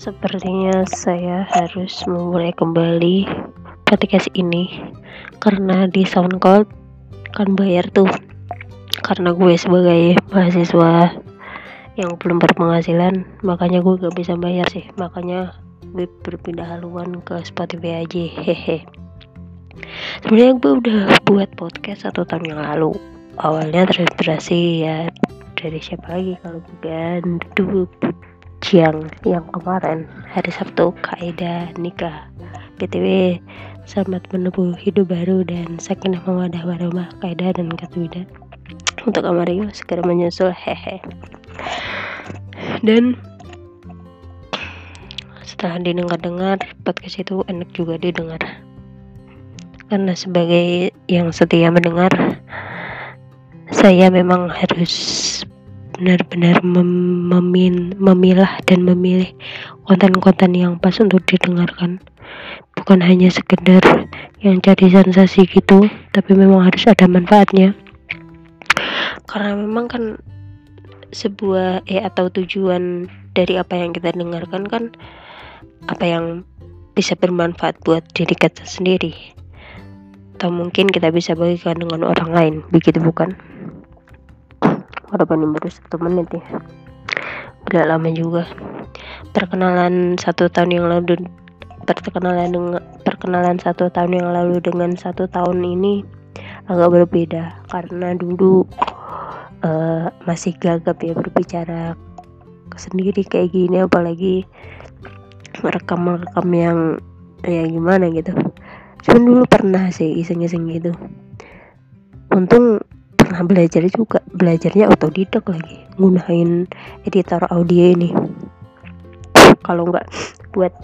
Sepertinya saya harus memulai kembali podcast ini karena di SoundCloud kan bayar tuh. Karena gue sebagai mahasiswa yang belum berpenghasilan, makanya gue gak bisa bayar sih. Makanya gue berpindah haluan ke Spotify aja. Hehe. Sebenarnya gue udah buat podcast satu tahun yang lalu. Awalnya terinspirasi ya dari siapa lagi kalau bukan dulu siang yang kemarin hari Sabtu kaidah nikah. PTW selamat menempuh hidup baru dan sakinah mawadah warahmah kaidah dan katwidah untuk Amario segera menyusul hehe. Dan setelah didengar-dengar podcast itu enak juga didengar. Karena sebagai yang setia mendengar saya memang harus benar-benar mem memin memilah dan memilih konten-konten yang pas untuk didengarkan. Bukan hanya sekedar yang jadi sensasi gitu tapi memang harus ada manfaatnya. Karena memang kan sebuah eh atau tujuan dari apa yang kita dengarkan kan apa yang bisa bermanfaat buat diri kita sendiri. Atau mungkin kita bisa bagikan dengan orang lain begitu bukan walaupun baru satu menit ya. Udah lama juga. Perkenalan satu tahun yang lalu perkenalan dengan perkenalan satu tahun yang lalu dengan satu tahun ini agak berbeda. Karena dulu uh, masih gagap ya berbicara sendiri kayak gini apalagi merekam-merekam yang ya gimana gitu. Cuman dulu pernah sih iseng-iseng gitu. Untung pernah belajar juga belajarnya otodidak lagi gunain editor audio ini. Kalau nggak buat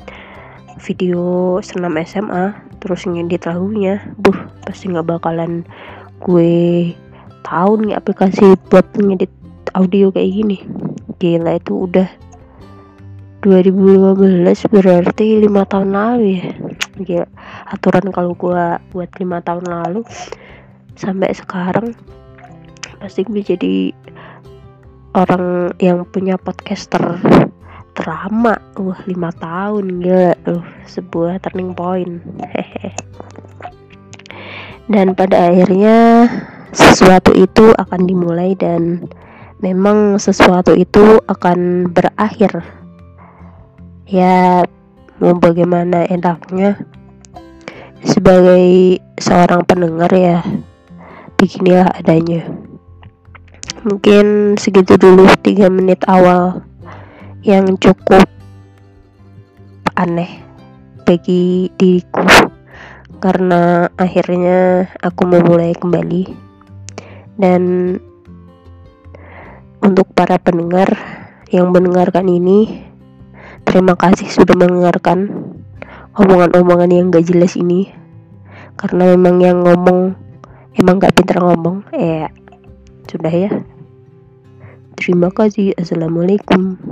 video senam SMA terus ngedit lagunya buh pasti nggak bakalan gue tahu nih aplikasi buat ngedit audio kayak gini. Gila itu udah 2015 berarti lima tahun lalu ya. Gila aturan kalau gua buat lima tahun lalu sampai sekarang pasti gue jadi orang yang punya podcaster terlama wah lima tahun gila. Uh, sebuah turning point. Hehe dan pada akhirnya sesuatu itu akan dimulai dan memang sesuatu itu akan berakhir. Ya mau bagaimana enaknya? Sebagai seorang pendengar ya beginilah adanya mungkin segitu dulu tiga menit awal yang cukup aneh bagi diriku. Karena akhirnya aku memulai kembali. Dan untuk para pendengar yang mendengarkan ini terima kasih sudah mendengarkan omongan-omongan yang gak jelas ini. Karena memang yang ngomong emang gak pintar ngomong. Eh sudah ya Terima kasih. Assalamualaikum.